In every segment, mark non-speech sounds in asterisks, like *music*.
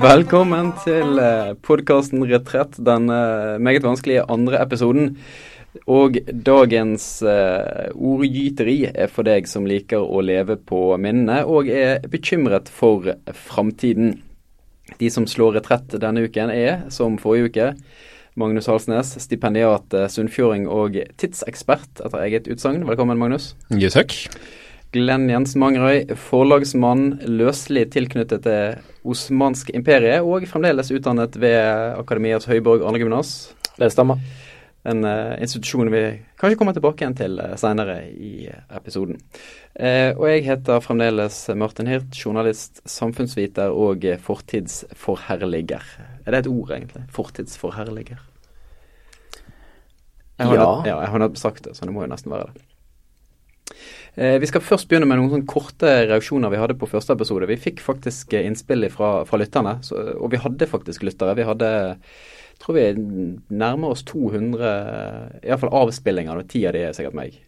Velkommen til podkasten Retrett, den eh, meget vanskelige andre episoden. Og dagens uh, ordgyteri er for deg som liker å leve på minnene og er bekymret for framtiden. De som slår retrett denne uken er, som forrige uke, Magnus Halsnes, stipendiat sunnfjording og tidsekspert etter eget utsagn. Velkommen, Magnus. Jo, takk. Glenn Jensen Mangerøy, forlagsmann, løselig tilknyttet det osmanske imperiet, og fremdeles utdannet ved Akademiets Høyborg Arne Gymnas. Det stemmer. En uh, institusjon vi kanskje kommer tilbake igjen til uh, senere i episoden. Uh, og jeg heter fremdeles Martin Hirt, journalist, samfunnsviter og fortidsforherliger. Er det et ord, egentlig? Fortidsforherliger? Jeg har, ja. ja, jeg har nettopp sagt det, så det må jo nesten være det. Eh, vi skal først begynne med noen sånn korte reaksjoner vi hadde på første episode. Vi fikk faktisk eh, innspill fra, fra lytterne, så, og vi hadde faktisk lyttere. Vi hadde tror vi nærmer oss 200 iallfall avspillinger, ti av de er sikkert meg.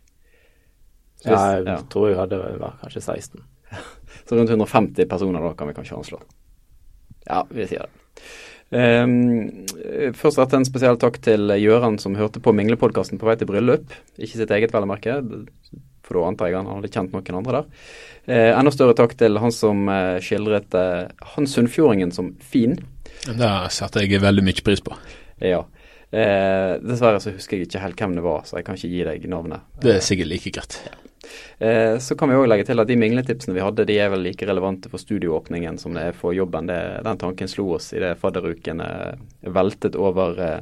Så ja, jeg ja. tror jeg hadde var kanskje 16. *laughs* så rundt 150 personer da kan vi kanskje anslå. Ja, vi sier det. Um, først rette en spesiell takk til Gjøran som hørte på Minglepodkasten på vei til bryllup. Ikke sitt eget, vel å merke for da antar jeg han hadde kjent noen andre der. Eh, enda større takk til han som eh, skildret eh, Hans Sunnfjordingen som fin. Det setter jeg veldig mye pris på. Ja. Eh, dessverre så husker jeg ikke helt hvem det var, så jeg kan ikke gi deg navnet. Det er sikkert like greit. Ja. Eh, så kan vi òg legge til at de mingletipsene vi hadde, de er vel like relevante for studioåpningen som det er for jobben. Det, den tanken slo oss i det fadderukene veltet over eh,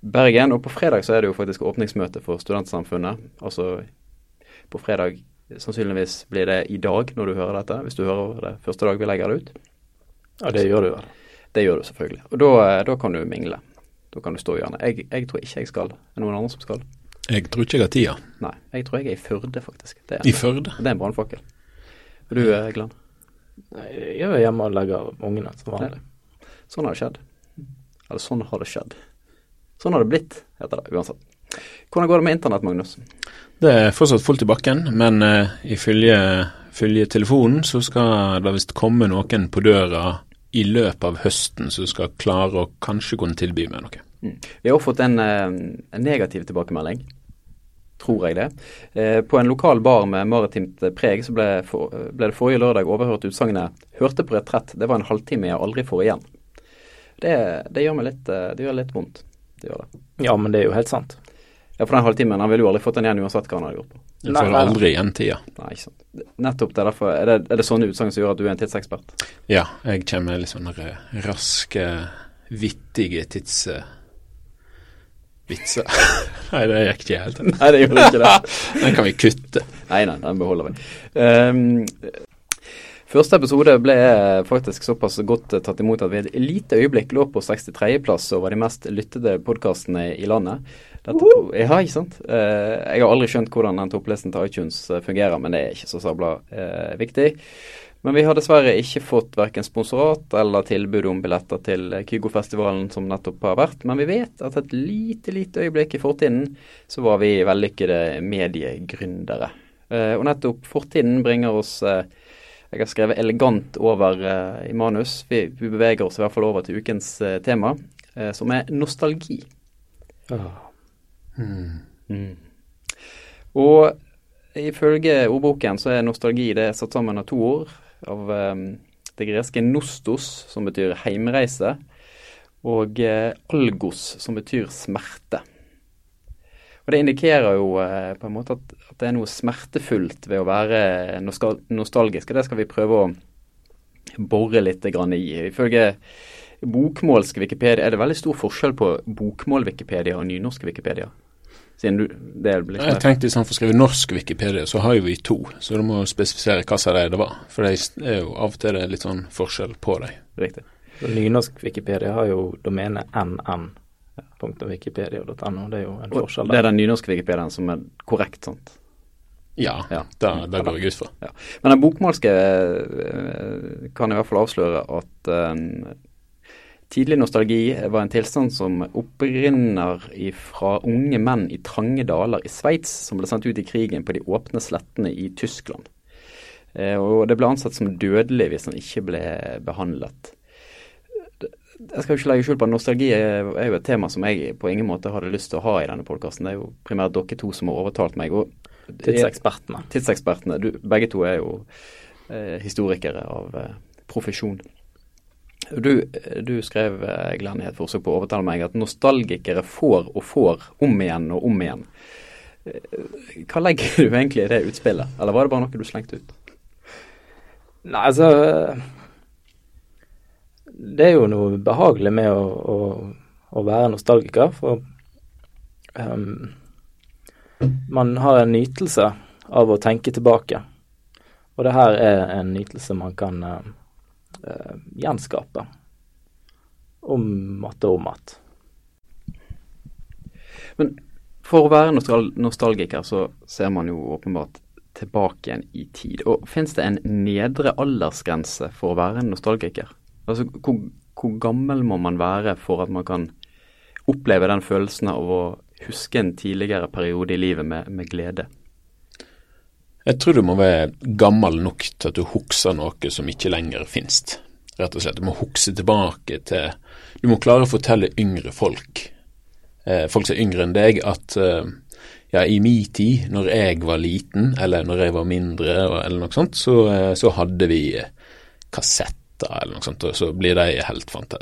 Bergen. Og på fredag så er det jo faktisk åpningsmøte for Studentsamfunnet. Altså på fredag. Sannsynligvis blir det i dag når du hører dette, hvis du hører det første dag vi legger det ut. Ja, det gjør du vel. Det gjør du selvfølgelig. Og da, eh, da kan du mingle. Da kan du stå gjerne. Jeg, jeg, tror ikke jeg skal. Er det noen andre som skal? Jeg tror ikke jeg har tida. Nei, jeg tror jeg er i Førde, faktisk. Er, I Førde? Det er en brannfakkel. Og du, eh, Glenn? Nei, jeg er hjemme og legger ungene som vanlig. Sånn har det skjedd. Eller sånn har det skjedd. Sånn har det blitt, heter det uansett. Hvordan går det med internett, Magnus? Det er fortsatt fullt i bakken, men uh, ifølge, ifølge telefonen så skal det visst komme noen på døra i løpet av høsten som skal klare å kanskje kunne tilby meg noe. Mm. Vi har også fått en, eh, en, negativ tilbakemelding, tror jeg det. Eh, på en lokal bar med maritimt preg så ble, for, ble det forrige lørdag overhørt utsagnet 'hørte på retrett', det var en halvtime jeg aldri får igjen. Det, det gjør meg litt, det gjør litt vondt. Det gjør det. Ja, men det er jo helt sant. Ja, for den halvtimen. Han ville jo aldri fått den igjen uansett hva han hadde gjort. på. Du får aldri igjen tida. Nei, ikke sant. Nettopp det er derfor. Er det, er det sånne utsagn som gjør at du er en tidsekspert? Ja, jeg kommer med litt sånne raske, vittige tids... Vitser. *laughs* nei, det gikk ikke helt. nei, det gjorde ikke det. *laughs* den kan vi kutte. Nei, nei, den beholder vi. Um, Første episode ble faktisk såpass godt tatt imot at vi et lite øyeblikk lå på 63.-plass over de mest lyttede podkastene i landet. Dette, ja, ikke sant. Eh, jeg har aldri skjønt hvordan den topplisten til iTunes eh, fungerer, men det er ikke så sabla eh, viktig. Men vi har dessverre ikke fått verken sponsorat eller tilbud om billetter til Kygo-festivalen som nettopp har vært. Men vi vet at et lite, lite øyeblikk i fortiden så var vi vellykkede mediegründere. Eh, og nettopp fortiden bringer oss eh, Jeg har skrevet elegant over eh, i manus. Vi, vi, beveger oss i hvert fall over til ukens tema, som er nostalgi. Oh. Mm. Og ifølge ordboken så er nostalgi det er satt sammen av to ord. Av um, det greske 'nostos', som betyr heimreise, og uh, 'algos', som betyr smerte. Og Det indikerer jo uh, på en måte at, at, det er noe smertefullt ved å være nostalgisk, og det skal vi prøve å bore litt grann i. Ifølge bokmålsk Wikipedia er det veldig stor forskjell på bokmål-Wikipedia og nynorsk Wikipedia. Siden du, det blir Jeg tenkte Hvis han å skrive norsk Wikipedia, så har jo vi to, så du må spesifisere hva som det var. For det er jo av og til det er litt sånn forskjell på dem. Riktig. Nynorsk Wikipedia har jo domenet nn.wikipedia.no. Det er jo en forskjell der. Det er den nynorske Wikipediaen som er korrekt, sant? Ja, ja. det, det går jeg ut fra. Ja. Men den bokmålske eh, kan i hvert fall avsløre at uh, Tidlig nostalgi var en tilstand som opprinner fra unge menn i trange daler i Sveits, som ble sendt ut i krigen på de åpne slettene i Tyskland. Eh, og det ble ansett som dødelig hvis han ikke ble behandlet. jeg skal jo ikke legge skjul på at nostalgi er, jo et tema som jeg på ingen måte hadde lyst til å ha i denne podkasten. Det er jo primært dere to som har overtalt meg. Og tidsekspertene. Tidsekspertene. Du, begge to er jo eh, historikere av eh, profesjon. Du, du, skrev, eh, Glenn, i et forsøk på å overtale meg at nostalgikere får og får om igjen og om igjen. Eh, hva legger du egentlig i det utspillet, eller var det bare noe du slengte ut? Nei, altså det er jo noe behagelig med å, å, å være nostalgiker, for um, man har en nytelse av å tenke tilbake. Og det her er en nytelse man kan uh, uh, gjenskape om att og om att. Men for å være nostal nostalgiker så ser man jo åpenbart tilbake igjen i tid. Og Fins det en nedre aldersgrense for å være en nostalgiker? Altså, hvor, hvor, gammel må man være for at man kan oppleve den følelsen av å huske en tidligere periode i livet med, med glede? Jeg tror du må være gammel nok til at du husker noe som ikke lenger finnes. Rett og slett. Du må huske tilbake til Du må klare å fortelle yngre folk, eh, folk som er yngre enn deg, at eh, ja, i min tid, når jeg var liten, eller når jeg var mindre, eller noe sånt, så, eh, så hadde vi kassett kassetter eller noe sånt, og så blir de helt fanta.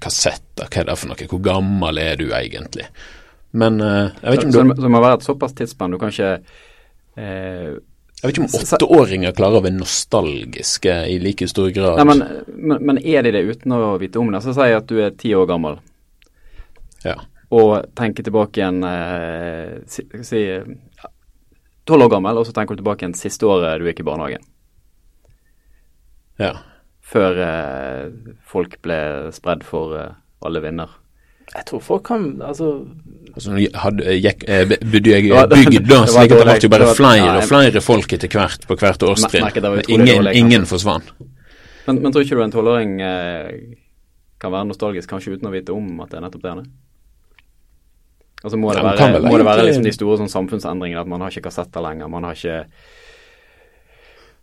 Kassetter, hva er det for noe? Hvor gammel er du egentlig? Men uh, jeg vet ikke om du Så det må være et såpass tidsspenn. Du kan ikke uh, jeg vet ikke om åtteåringer klarer å være nostalgiske i like stor grad. Nei, men, men, men, er de det uten å vite om det? Så sier jeg at du er ti år gammel, ja. og tenker tilbake igjen eh, Si tolv år gammel, og så tenker du tilbake igjen siste året du gikk i barnehagen. Ja før eh, folk ble spredd for eh, alle vinder. Jeg tror folk kan altså Altså, hadde, gikk, eh, Bodde jeg i bygd da, slik at det ble bare flere og flere folk etter hvert på hvert årstrinn. Ingen, ingen forsvant. Men, men tror ikke du en tolvåring eh, kan være nostalgisk, kanskje uten å vite om at det er nettopp det han er? Altså Må det være, må det være liksom de store sånn, samfunnsendringene, at man har ikke kassetter lenger, man har ikke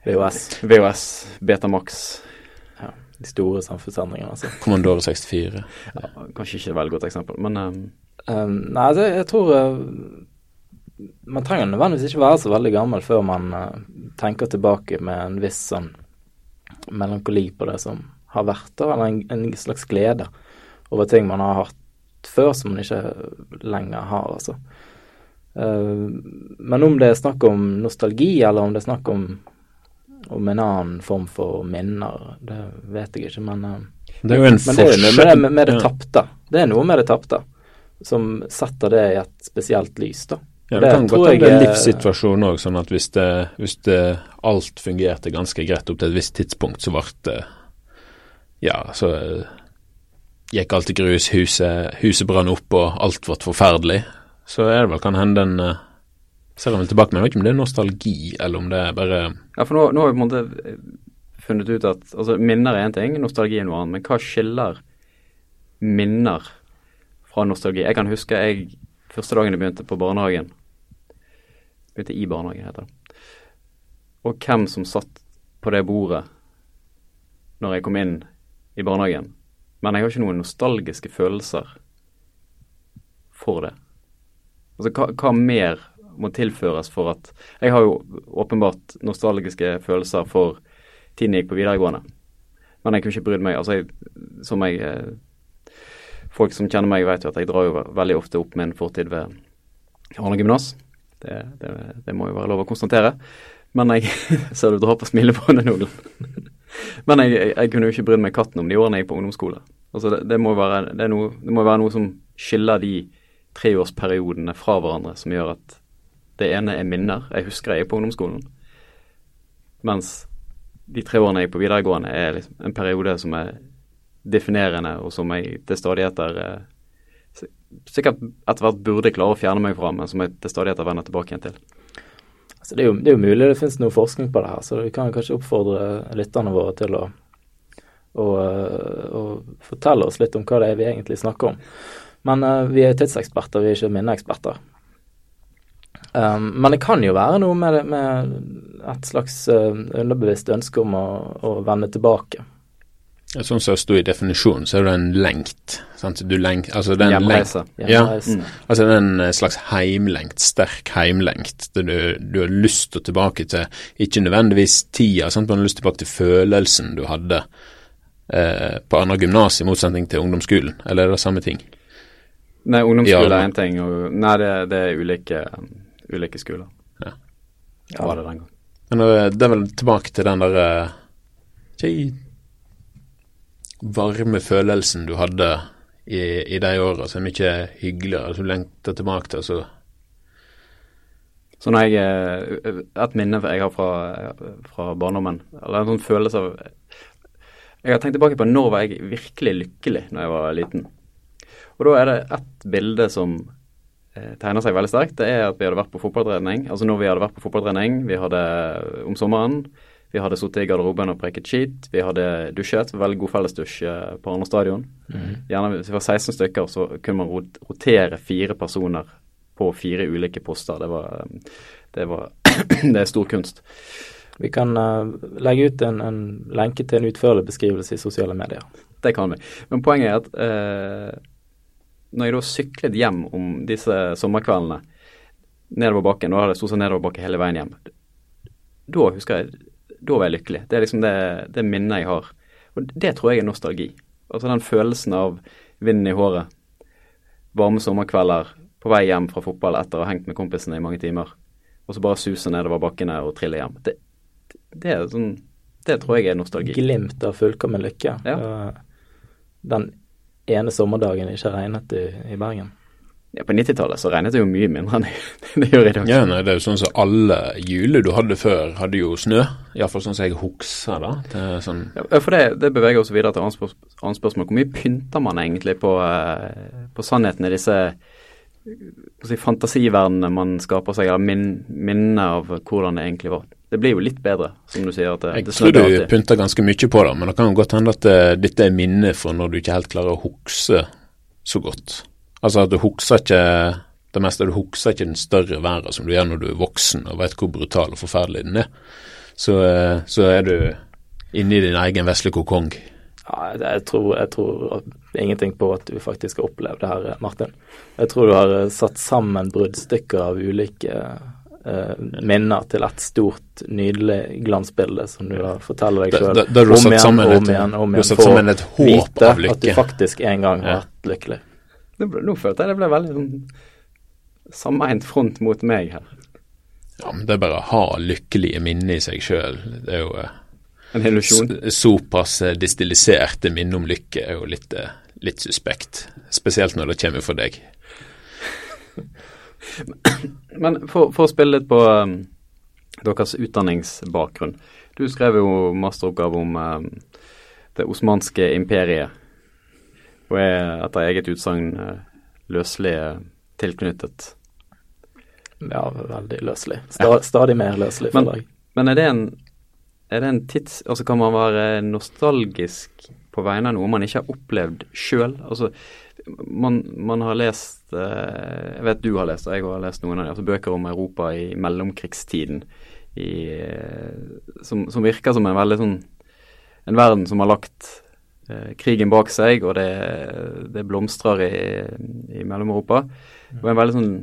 VHS, VHS Betamax de store samfunnsendringene. altså. Kommandore 64. Ja, kanskje ikke et veldig godt eksempel, men um... Um, Nei, altså, jeg tror uh, Man trenger nødvendigvis ikke være så veldig gammel før man uh, tenker tilbake med en viss sånn melankoli på det som har vært, da, eller en, en, slags glede over ting man har hatt før som man ikke lenger har, altså. Uh, men om det er snakk om nostalgi, eller om det er snakk om om en annen form for minner, det vet jeg ikke, men uh, Det er jo en forskjell. noe med med det tapte. Det er noe med det tapte som setter det i et spesielt lys, da. Ja, det, kan godt hende en livssituasjon òg, sånn at hvis, det, hvis det, alt fungerte ganske greit opp til et visst tidspunkt, så ble det Ja, så gikk alt i grus, huset, huset brann opp og alt ble forferdelig. Så er det vel kan hende en eh, ser han vel tilbake med. Jeg vet ikke om det er nostalgi, eller om det er bare Ja, for nå, nå har vi på en måte funnet ut at altså, minner er én ting, nostalgi er noe annet. Men hva skiller minner fra nostalgi? Jeg kan huske jeg første dagen jeg begynte på barnehagen Begynte i barnehagen, heter det. Og hvem som satt på det bordet når jeg kom inn i barnehagen. Men jeg har ikke noen nostalgiske følelser for det. Altså, hva, hva mer må tilføres for at Jeg har jo åpenbart nostalgiske følelser for tiden jeg gikk på videregående. Men jeg kunne ikke brydd meg. Altså, jeg, som jeg eh, Folk som kjenner meg, vet jo at jeg drar jo veldig ofte opp min fortid ved Arne gymnas. Det, det, det, må jo være lov å konstatere. Men jeg *laughs* Ser du drar på smilebåndet nå, Men jeg, jeg, kunne jo ikke brydd meg katten om de årene jeg gikk på ungdomsskole. Altså det, det, må være, det, noe, det må være noe som skiller de treårsperiodene fra hverandre, som gjør at det ene er minner. Jeg husker jeg er på ungdomsskolen. Mens de tre årene jeg er på videregående, er liksom en periode som er definerende, og som jeg til stadigheter eh, sikkert etter hvert burde klare å fjerne meg fra, men som jeg til stadigheter vender tilbake igjen til. Altså det, er jo, det, er jo, mulig det finnes noe forskning på det her, så vi kan kanskje oppfordre lytterne våre til å, å, å, fortelle oss litt om hva det er vi egentlig snakker om. Men uh, vi er tidseksperter, vi er ikke minneeksperter. Um, men det kan jo være noe med, med et slags uh, underbevisst ønske om å, å, vende tilbake. Sånn som det sto i definisjonen, så er det en lengt. Sant? Du lengt altså den lengt, Hjemreise. Ja. Mm. altså det er en eh, slags heimlengt, sterk heimlengt. Det Du, du har lyst til å tilbake til, ikke nødvendigvis tida, sant? men du har lyst tilbake til følelsen du hadde eh, på andre gymnas, i motsetning til ungdomsskolen. Eller er det samme ting? Nei, ungdomsskole Ja, er én ting, og Nei, det, det er ulike, ulike skoler. Ja. Var det den gang. Men eh, det er vel tilbake til den der eh, varme følelsen du hadde i, i de åra, som er mye hyggeligere. Du lengter tilbake til, så Så når jeg eh, Et minne jeg har fra, fra barndommen, eller en sånn følelse av Jeg har tenkt tilbake på når var jeg virkelig lykkelig når jeg var liten. Og da er det ett bilde som eh, tegner seg veldig sterkt. Det er at vi hadde vært på fotballtrening. Altså når vi hadde vært på fotballtrening, vi hadde om sommeren vi hadde sittet i garderoben og preket skit. Vi hadde dusjet. Veldig god fellesdusj eh, på andre stadion. Gjerne Hvis vi var 16 stykker, så kunne man rotere fire personer på fire ulike poster. Det var, det var *clears throat* Det er stor kunst. Vi kan uh, legge ut en, en lenke til en utførlig beskrivelse i sosiale medier. Det kan vi. Men poenget er at uh, når jeg da syklet hjem om disse sommerkveldene nedover bakken, da hadde jeg stort sett nedoverbakke hele veien hjem, da husker jeg Da var jeg lykkelig. Det er liksom det, det minnet jeg har. Og det tror jeg er nostalgi. Altså den følelsen av vinden i håret, varme sommerkvelder, på vei hjem fra fotball etter å ha hengt med kompisene i mange timer, og så bare suse nedover bakkene og trille hjem. Det, det er sånn Det tror jeg er nostalgi. Glimt av fullkommen lykke. Ja. Den ene sommerdagen det ikke regnet i, i Bergen. Ja, På 90-tallet så regnet det jo mye mindre enn det, gjør i dag. Ja, nei, det er jo sånn som alle juler du hadde før, hadde jo snø. Iallfall sånn som jeg husker da. Det er sånn Ja, for det, det beveger oss videre til annet spørs- annet spørsmål. Hvor mye pynter man egentlig på, eh, på sannheten i disse si, fantasiverdenene man skaper seg, eller min, minnene av hvordan det egentlig var? Det blir jo litt bedre, som du sier. det, Jeg det tror du pynter ganske mye på det, men det kan jo godt hende at eh, dette er minnet for når du ikke helt klarer å huske så godt. Altså at du husker ikke det meste, du husker ikke den større verden som du gjør når du er voksen og vet hvor brutal og forferdelig den er. Så, eh, så er du inni din egen vesle kokong. Ja, jeg, tror, jeg tror ingenting på at du faktisk har opplevd det her, Martin. Jeg tror du har eh, satt sammen bruddstykker av ulike eh, minner til et stort, nydelig glansbilde som du har forteller deg sjøl om satt igjen om igjen om igjen for å vite at du faktisk en gang har vært lykkelig. Nå ble- Nå følte jeg det ble veldig sånn sammeint front mot meg her. Ja, men det er bare å ha lykkelige minner i seg sjøl. Det er jo eh, En illusjon. såpass eh, distilliserte minner om lykke er jo litt, eh, litt suspekt. Spesielt når det kommer fra deg. *coughs* Men for, for å spille litt på um, deres utdanningsbakgrunn. Du skrev jo masteroppgave om um, det osmanske imperiet, og er etter eget utsagn uh, løselig uh, tilknyttet. Ja, veldig løselig. Sta, Stadig mer løselig, Men- deg. jeg. Men er det en, er det en tids... Altså kan man være nostalgisk på vegne av noe man ikke har opplevd sjøl? Altså, man, man har lest eh, Jeg vet du har lest, og jeg har lest noen av dem, altså bøker om Europa i mellomkrigstiden. I, eh, som, som virker som en veldig sånn En verden som har lagt eh, krigen bak seg, og det, det blomstrer i, i Mellom-Europa. Det var en veldig sånn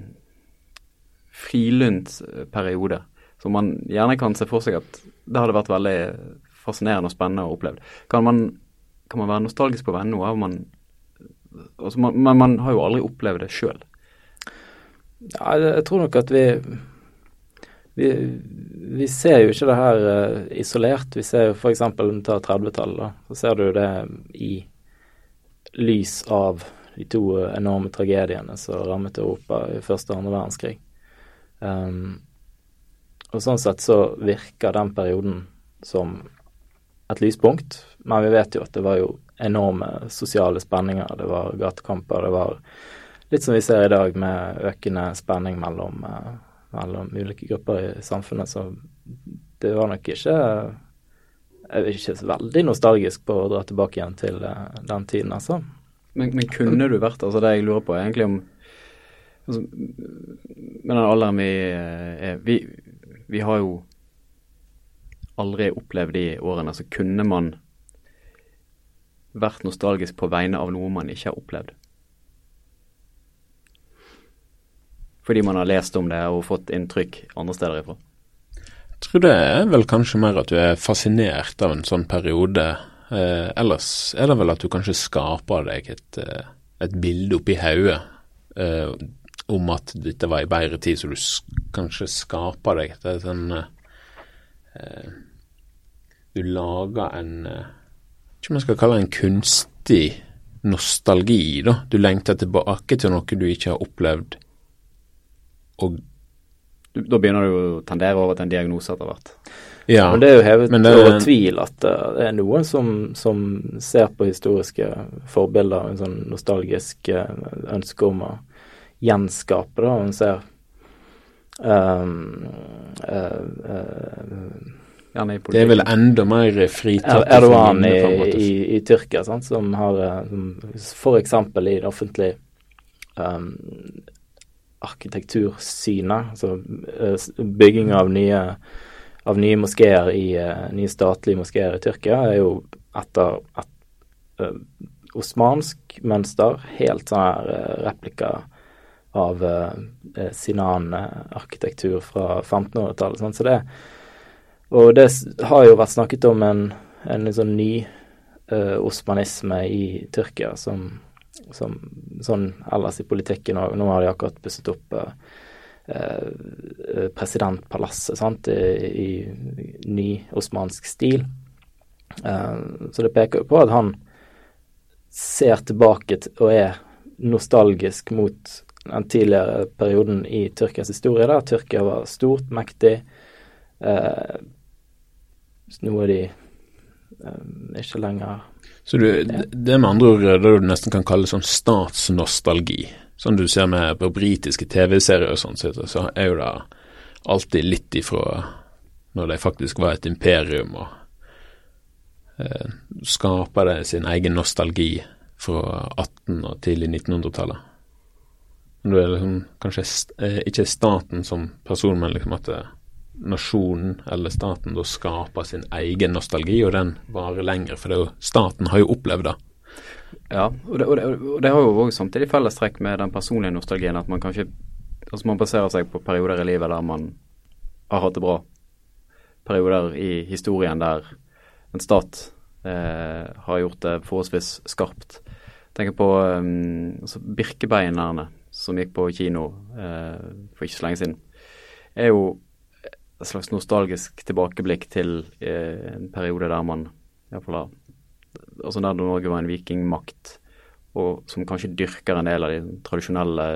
frilunt eh, periode. Som man gjerne kan se for seg at det hadde vært veldig fascinerende og spennende å oppleve. Kan man, kan man være nostalgisk på vegne av man altså man, Men man har jo aldri opplevd det sjøl. Ja, jeg tror nok at vi vi, vi ser jo ikke det her eh, isolert. Vi ser jo f.eks. om du tar 30-tallet, så ser du det i lys av de to enorme tragediene som rammet Europa i første og andre verdenskrig. Um, og sånn sett så virker den perioden som et lyspunkt, men vi vet jo at det var jo enorme sosiale spenninger. Det var gatekamper, det var litt som vi ser i dag med økende spenning mellom, eh, mellom ulike grupper i samfunnet. Så det var nok ikke Jeg er ikke så veldig nostalgisk på å dra tilbake igjen til eh, den tiden, altså. Men, men kunne du vært altså Det jeg lurer på, er egentlig om altså, Med den alderen vi eh, er vi, vi har jo aldri opplevd de årene, så kunne man vært nostalgisk på vegne av noe man ikke har opplevd? Fordi man har lest om det og fått inntrykk andre steder ifra? Jeg tror det er vel kanskje mer at du er fascinert av en sånn periode. Eh, ellers er det vel at du kanskje skaper deg et, eh, et bilde oppi hodet eh, om at dette var i bedre tid, så du kanskje skaper deg et sånn eh, Du lager en eh, Ikke om jeg skal kalle det en kunstig nostalgi, da. Du lengter tilbake til noe du ikke har opplevd. Og Da begynner du å tendere over til en diagnose etter hvert. Ja, men det er jo hevet over tvil at det er noen som, som ser på historiske forbilder med en sånn nostalgisk ønske om å gjenskape, da. En ser um, uh, uh, Det er vel enda mer fritatt Erdogan i, i, i, Tyrkia, sant, som har som f.eks. i det offentlige um, arkitektursynet, altså bygging av nye, av nye moskeer i nye statlige moskeer i Tyrkia, er jo etter et uh, osmansk mønster, helt sånn her replika av uh, Sinan-arkitektur fra 1500-tallet. Sånn. Så det, og det har jo vært snakket om en, en sånn ny uh, osmanisme i Tyrkia som, som, sånn ellers i politikken òg. Nå har de akkurat pusset opp eh, eh presidentpalasset sant, i, i ny osmansk stil. Eh, så det peker jo på at han ser tilbake og er nostalgisk mot den tidligere perioden i Tyrkias historie, der Tyrkia var stort, mektig. Eh, nå er de ikke lenger Så du, det er med andre ord det du nesten kan kalle sånn statsnostalgi. Sånn du ser med på britiske TV-serier og sånn, så er jo det alltid litt ifra når de faktisk var et imperium, og eh, skaper det sin egen nostalgi fra 18- og tidlig 1900-tallet. Da er liksom kanskje eh, ikke staten som person, men liksom at eh, nasjonen eller staten da skaper sin egen nostalgi, og den varer lenger. For jo, staten har jo opplevd det. Ja, og det, og det, og det har jo òg samtidig fellestrekk med den personlige nostalgien. At man kanskje altså man baserer seg på perioder i livet der man har hatt det bra. Perioder i historien der en stat eh, har gjort det forholdsvis skarpt. Tenker på um, altså Birkebeinerne som gikk på kino eh, for ikke så lenge siden, er jo et slags nostalgisk tilbakeblikk til eh, en periode der man iallfall Altså der Norge var en vikingmakt, og som kanskje dyrker en del av de tradisjonelle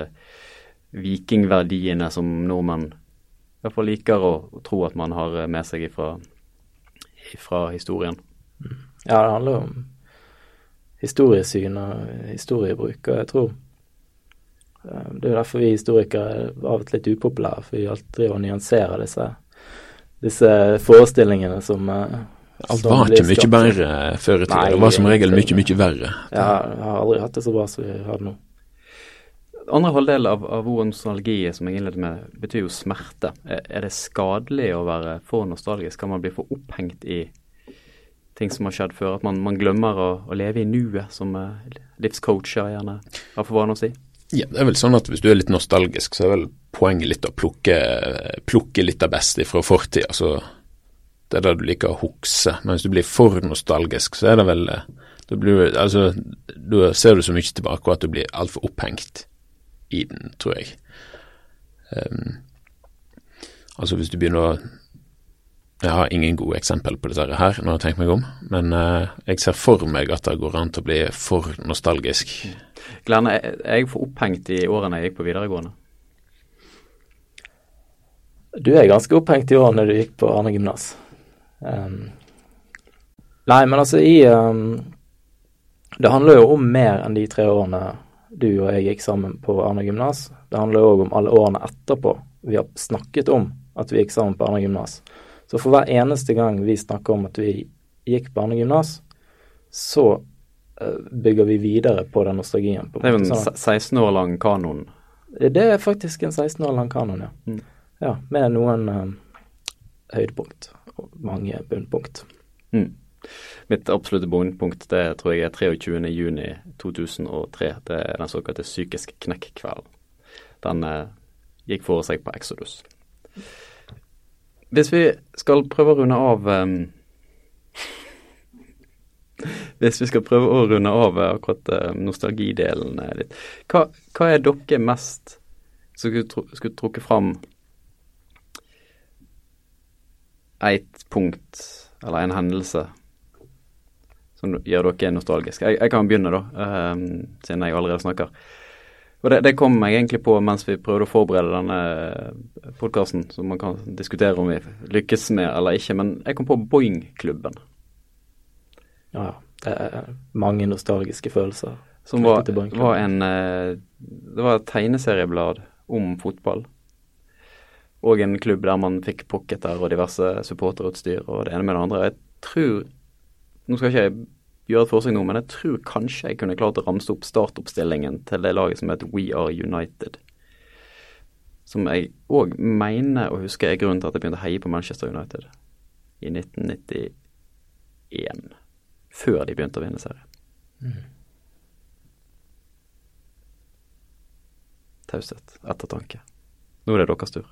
vikingverdiene som nordmenn iallfall liker å, tro at man har med seg ifra, ifra historien. Ja, det handler om historiesyn og historiebruk, og jeg tror Eh, det er jo derfor vi historikere er av og til litt upopulære, for vi alltid driver og nyanserer disse, disse forestillingene som eh, Alt var ikke mye bedre før i tida. Det var som regel mye, mye verre. Ja, jeg har aldri hatt det så bra som vi har det nå. Andre halvdel av, av ordet nostalgi, som jeg innledet med, betyr jo smerte. Er, det skadelig å være for nostalgisk? Kan man bli for opphengt i ting som har skjedd før? At man, man glemmer å, å, leve i nuet, som uh, livscoacher gjerne har for vane å si? Ja, det er vel sånn at hvis du er litt nostalgisk, så er vel poenget litt å plukke, plukke litt av beste fra fortida. Altså, det er det du liker å hukse. Men hvis du blir for nostalgisk, så er det vel Da, blir, altså, du ser du så mye tilbake at du blir altfor opphengt i den, tror jeg. Um, altså hvis du begynner å Jeg har ingen gode eksempel på dette her når jeg tenker meg om, men uh, jeg ser for meg at det går an til å bli for nostalgisk. Glenn, er jeg for opphengt i årene jeg gikk på videregående? Du er ganske opphengt i årene du gikk på Arne gymnas. Um, nei, men altså i um, Det handler jo om mer enn de tre årene du og jeg gikk sammen på Arne gymnas. Det handler òg om alle årene etterpå vi har snakket om at vi gikk sammen på Arne gymnas. Så for hver eneste gang vi snakker om at vi gikk barnegymnas, så Eh, bygger vi videre på den nostalgien. På det er jo en sånn 16 år lang kanon? Det er faktisk en 16 år lang kanon, ja. Mm. ja med noen um, høydepunkt og mange bunnpunkt. Mm. Mitt absolutte bunnpunkt det tror jeg er 23.6.2003. Det er den såkalte psykisk knekk-kvelden. Den eh, gikk for seg på Exodus. Hvis vi skal prøve å runde av um, Hvis vi skal prøve å runde av eh, akkurat uh, nostalgidelen litt, hva, hva, er dere mest skulle, tru, skulle trukket fram et punkt eller en hendelse som gjør dere nostalgiske? Jeg, jeg kan begynne, da, um, siden jeg allerede snakker. Og det, det, kom jeg egentlig på mens vi prøvde å forberede denne podkasten, som man kan diskutere om vi lykkes med eller ikke. Men jeg kom på Boing-klubben. Ja, det er mange nostalgiske følelser. Som var, var en eh, Det var et tegneserieblad om fotball. Og en klubb der man fikk pocketer og diverse supporterutstyr og det ene med det andre. Jeg tror Nå skal ikke jeg gjøre et forsøk nå, men jeg tror kanskje jeg kunne klart å ramse opp startoppstillingen til det laget som heter We Are United. Som jeg òg mener å huske er grunnen til at jeg begynte å heie på Manchester United i 1991. Før de begynte å vinne serien. Mm. Taushet, ettertanke. Nå er det deres tur.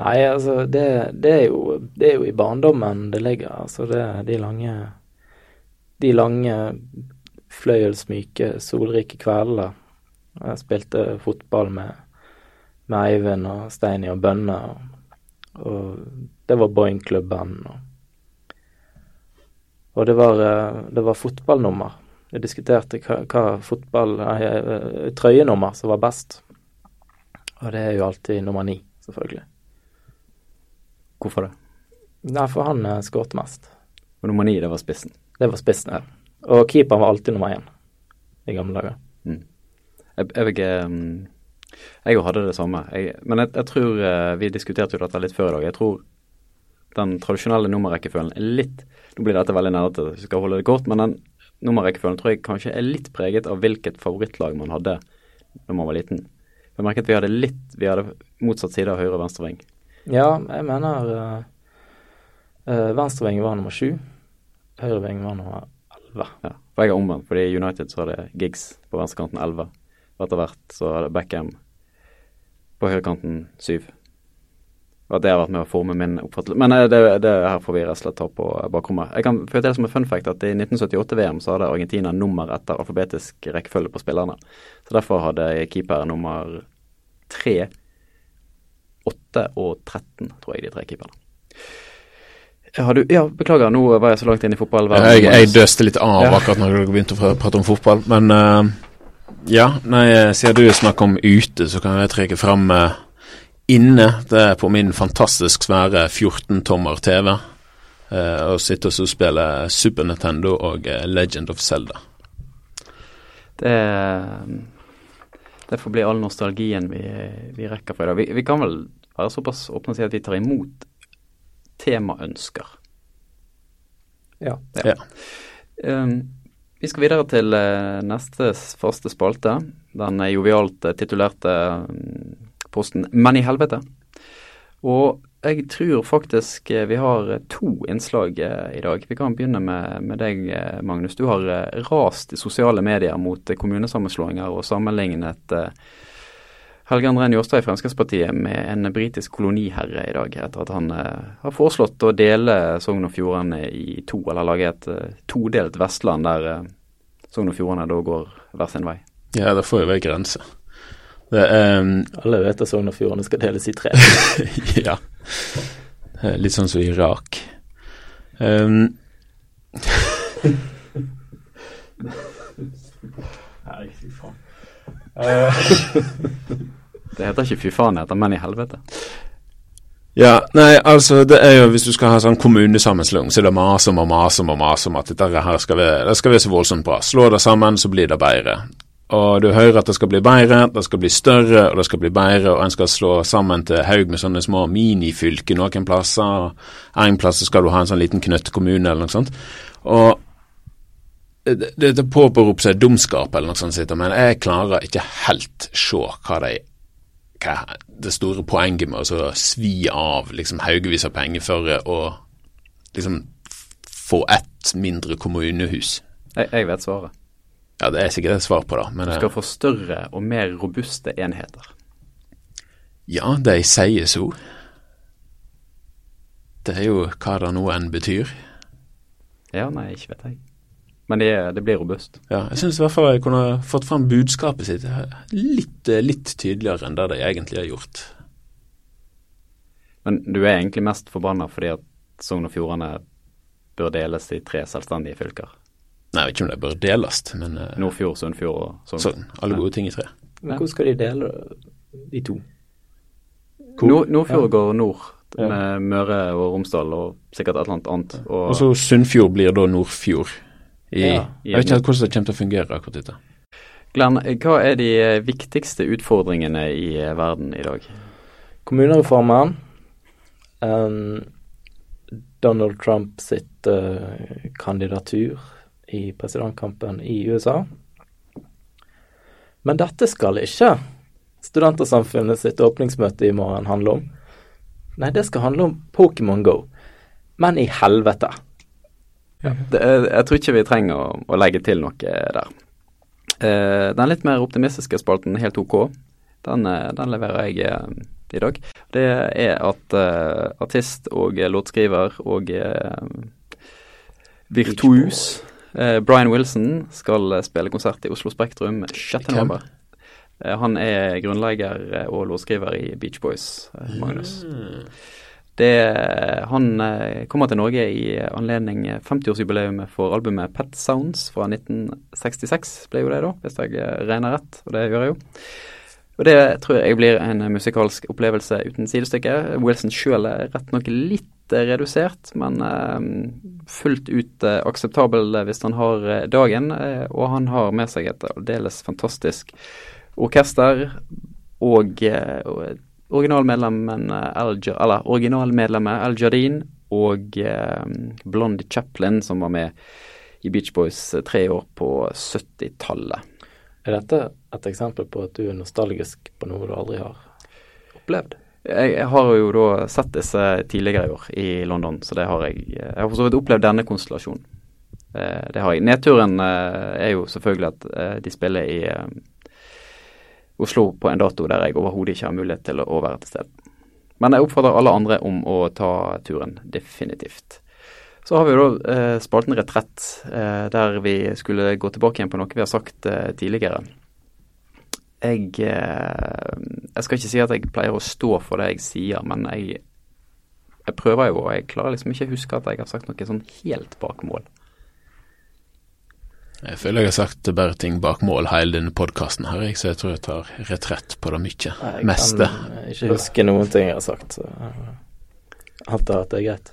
Nei, altså det, det, er jo, det, er jo, i barndommen det ligger. Altså det de lange de lange, fløyelsmyke, solrike kveldene. Jeg spilte fotball med, med Eivind og Steini og Bønne, og, og det var Boeing-klubben. Og, og, det var, det var fotballnummer. Vi diskuterte hva, hva fotball, nei, eh, trøyenummer som var best. Og det er jo alltid nummer ni, selvfølgelig. Hvorfor det? Nei, for han eh, skåret mest. Og nummer ni, det var spissen? Det var spissen, ja. Og keeperen var alltid nummer én i gamle dager. Mm. Jeg, jeg, jeg, jeg hadde det samme. Jeg, men jeg, tror eh, Vi diskuterte jo dette litt før i dag. Jeg tror den tradisjonelle nummerrekkefølgen er litt Nå blir dette veldig nerdete, så skal holde det kort, men den nummerrekkefølgen tror jeg kanskje er litt preget av hvilket favorittlag man hadde da man var liten. Jeg merket vi hadde litt Vi hadde motsatt side av høyre og venstre ving. Ja, jeg mener uh, uh, venstreving var nummer sju. Høyreving var nummer 11. Ja, for jeg er omvendt. Fordi i United så hadde Giggs på venstrekanten 11. Og etter hvert så det Beckham på høyrekanten 7. Og at det har vært med å forme min oppfattelse. Men eh, det, det her får vi rett og slett ta på bakrommet. Jeg kan føle til som en fun fact at i 1978-VM så hadde Argentina nummer etter alfabetisk rekkefølge på spillerne. Så derfor hadde keeper nummer 3, 8 og 13, tror jeg, de tre keeperne. Du, ja, beklager, nå var jeg så langt inn i fotballverdenen. Jeg, jeg døste litt av ja. akkurat når dere begynte å prate om fotball, men uh, ja. Nei, siden du snakker om ute, så kan jeg trekke fram uh, inne. Det er på min fantastisk svære 14-tommer TV. Uh, og sitte og spille Super Nintendo og Legend of Zelda. Det, det får bli all nostalgien vi, vi rekker for i dag. Vi, vi kan vel være såpass åpne og si at vi tar imot temaønsker. Ja. ja. Um, vi skal videre til uh, neste faste spalte. Den jovialt uh, titulerte um, posten Men i helvete. Og jeg tror faktisk uh, vi har to innslag i dag. Vi kan begynne med, med deg, Magnus. Du har rast i sosiale medier mot kommunesammenslåinger og sammenlignet Helge André Njåstad i Fremskrittspartiet med en britisk koloniherre i dag, etter at han eh, har foreslått å dele Sogn og Fjordane i to, eller lage et eh, todelt Vestland der eh, Sogn og Fjordane da går hver sin vei. Ja, det får jo være grenser. Det, um, Alle vet at Sogn og Fjordane skal deles i tre. *laughs* ja. Litt sånn som Irak. Um, *laughs* Nei, fy faen. Det heter ikke fy faen, det heter menn i helvete. Ja, nei, altså det er jo hvis du skal ha sånn kommunesammenslåing, så er det mase om og mase om og mase om at dette her skal være, det skal være så voldsomt bra. Slå det sammen, så blir det bedre. Og du hører at det skal bli bedre, det skal bli større, og det skal bli bedre, og en skal slå sammen til haug med sånne små minifylker noen plasser. En plass skal du ha en sånn liten knøttkommune eller noe sånt. Og det, påberoper seg dumskap eller noe sånt, men jeg klarer ikke helt se hva de hva det store poenget med å svi av liksom haugevis av penger for å liksom få ett mindre kommunehus? Jeg, jeg vet svaret. Ja, det er sikkert et svar på det, men Du skal få større og mer robuste enheter. ja, de sier så. Det er jo hva det nå enn betyr. Ja, nei, ikke vet jeg. Men det, er- det blir robust. Ja, jeg syns i hvert fall jeg kunne fått fram budskapet sitt litt, eh, litt tydeligere enn det de egentlig har gjort. Men du er egentlig mest forbanna fordi at Sogn og Fjordane bør deles i tre selvstendige fylker. Nei, jeg vet ikke om de bør deles, men uh, Nordfjord, Sunnfjord og Sogn. sånn, alle gode ting i tre. Men hvordan skal de dele de to? Nord, Nordfjord går nord med Møre og Romsdal og sikkert et eller annet annet. Og, Og så Sunnfjord blir da Nordfjord. I, Ja, jeg vet ikke helt hvordan det kommer til å fungere akkurat dette. Glenn, hva er de eh, viktigste utfordringene i eh, verden i dag? Kommunereformen. Um, Donald Trump sitt uh, kandidatur i presidentkampen i USA. Men dette skal ikke Studentersamfunnet sitt åpningsmøte i morgen handle om. Nei, det skal handle om Pokémon Go. Men i helvete. Det, er- jeg tror ikke vi trenger å, å legge til noe der. Uh, den litt mer optimistiske spalten, helt OK, den, eh, den leverer jeg uh, i dag. Det er at uh, artist og låtskriver og virtuos Brian Wilson skal spille konsert i Oslo Spektrum 6. November. Eh, han er grunnlegger og låtskriver i Beach Boys, Magnus. Magnus. Det, han eh, kommer til Norge i anledning 50-årsjubileet for albumet Pet Sounds fra 1966, ble jo det da, hvis jeg eh, regner rett, og det gjør jeg jo. Og det tror jeg blir en musikalsk opplevelse uten sidestykke. Wilson sjøl er rett nok litt eh, redusert, men fullt ut akseptabel hvis han har dagen. og han har med seg et aldeles fantastisk orkester og, og originalmedlemmen eh, Al, eller originalmedlemmet Al Jardin og eh, Blondie Chaplin, som var med i Beach Boys eh, tre år på 70-tallet. Er dette et eksempel på at du er nostalgisk på noe du aldri har opplevd? Jeg, jeg har jo da sett disse tidligere i år i London, så det har jeg Jeg har for så vidt opplevd denne konstellasjonen. Eh, det har jeg. Nedturen eh, er jo selvfølgelig at eh, de spiller i eh, Oslo på en dato der jeg overhodet ikke har mulighet til å, være til stede. Men jeg oppfordrer alle andre om å ta turen, definitivt. Så har vi jo da eh, spalten Retrett, eh, der vi skulle gå tilbake igjen på noe vi har sagt eh, tidligere. Jeg, eh, jeg skal ikke si at jeg pleier å stå for det jeg sier, men jeg, jeg prøver jo, og jeg klarer liksom ikke å huske at jeg har sagt noe sånn helt bak mål. Jeg føler jeg har sagt bare ting bak mål hele denne podkasten her, jeg, så jeg tror jeg tar retrett på det mye. Jeg Meste. kan ikke huske noen ting jeg har sagt, så jeg antar at det er greit.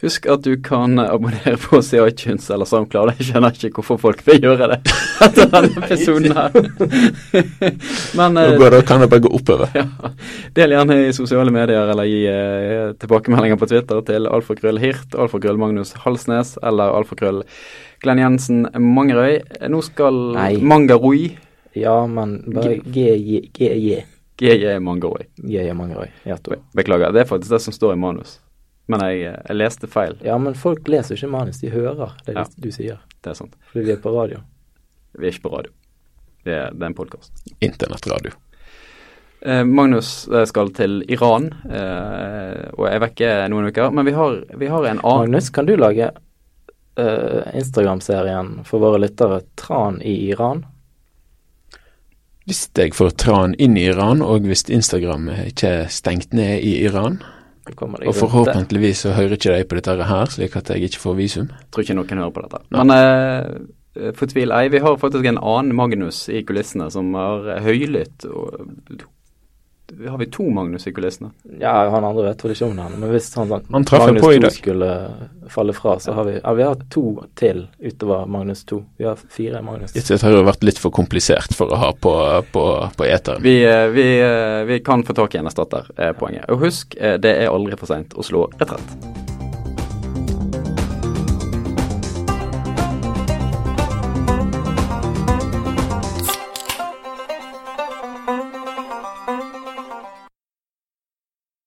Husk at du kan abonnere på oss i iTunes eller SoundCloud. Jeg skjønner ikke hvorfor folk vil gjøre det *laughs* etter denne episoden her. *laughs* Men Nå eh, går det, kan det bare gå oppover. *laughs* ja, del gjerne i sosiale medier eller gi eh, tilbakemeldinger på Twitter til alfakrøll Hirt, alfakrøll Magnus Halsnes eller alfakrøll Glenn Jensen Mangerøy. Nå skal Nei. Mangaroi Ja, men bare GJ GJ Mangaroi. GJ to. Beklager, det er faktisk det som står i manus. Men jeg, eh, jeg leste feil. ja, men folk leser ikke manus, de hører det Ja. du sier. Det er sant. Fordi vi er på radio. Vi er ikke på radio. Det er, det er en podkast. Internettradio. Eh, Magnus eh, skal til Iran eh, og er vekke noen uker. Men vi har, vi har en annen Magnus, kan du lage eh, Instagram-serien for våre lyttere 'Tran i Iran'? Hvis jeg får tran inn i Iran, og hvis Instagram ikke er stengt ned i Iran, og forhåpentligvis så hører ikke de på dette her, slik at jeg ikke får visum. Tror ikke noen hører på dette. Men eh, fortvil ei. Vi har faktisk en annen Magnus i kulissene som har høylytt. Og, har vi to Magnus i kulissene? Ja, han andre vet vel ikke om den, men hvis han, Han Magnus 2 skulle falle fra, så har vi Ja, vi har to til utover Magnus 2. Vi har fire Magnus. Dette har jo vært litt for komplisert for å ha på, på, på eteren. Vi, eh, vi, eh, vi kan få tak i en erstatter, er poenget. Og husk, eh, det er aldri for seint å slå retrett.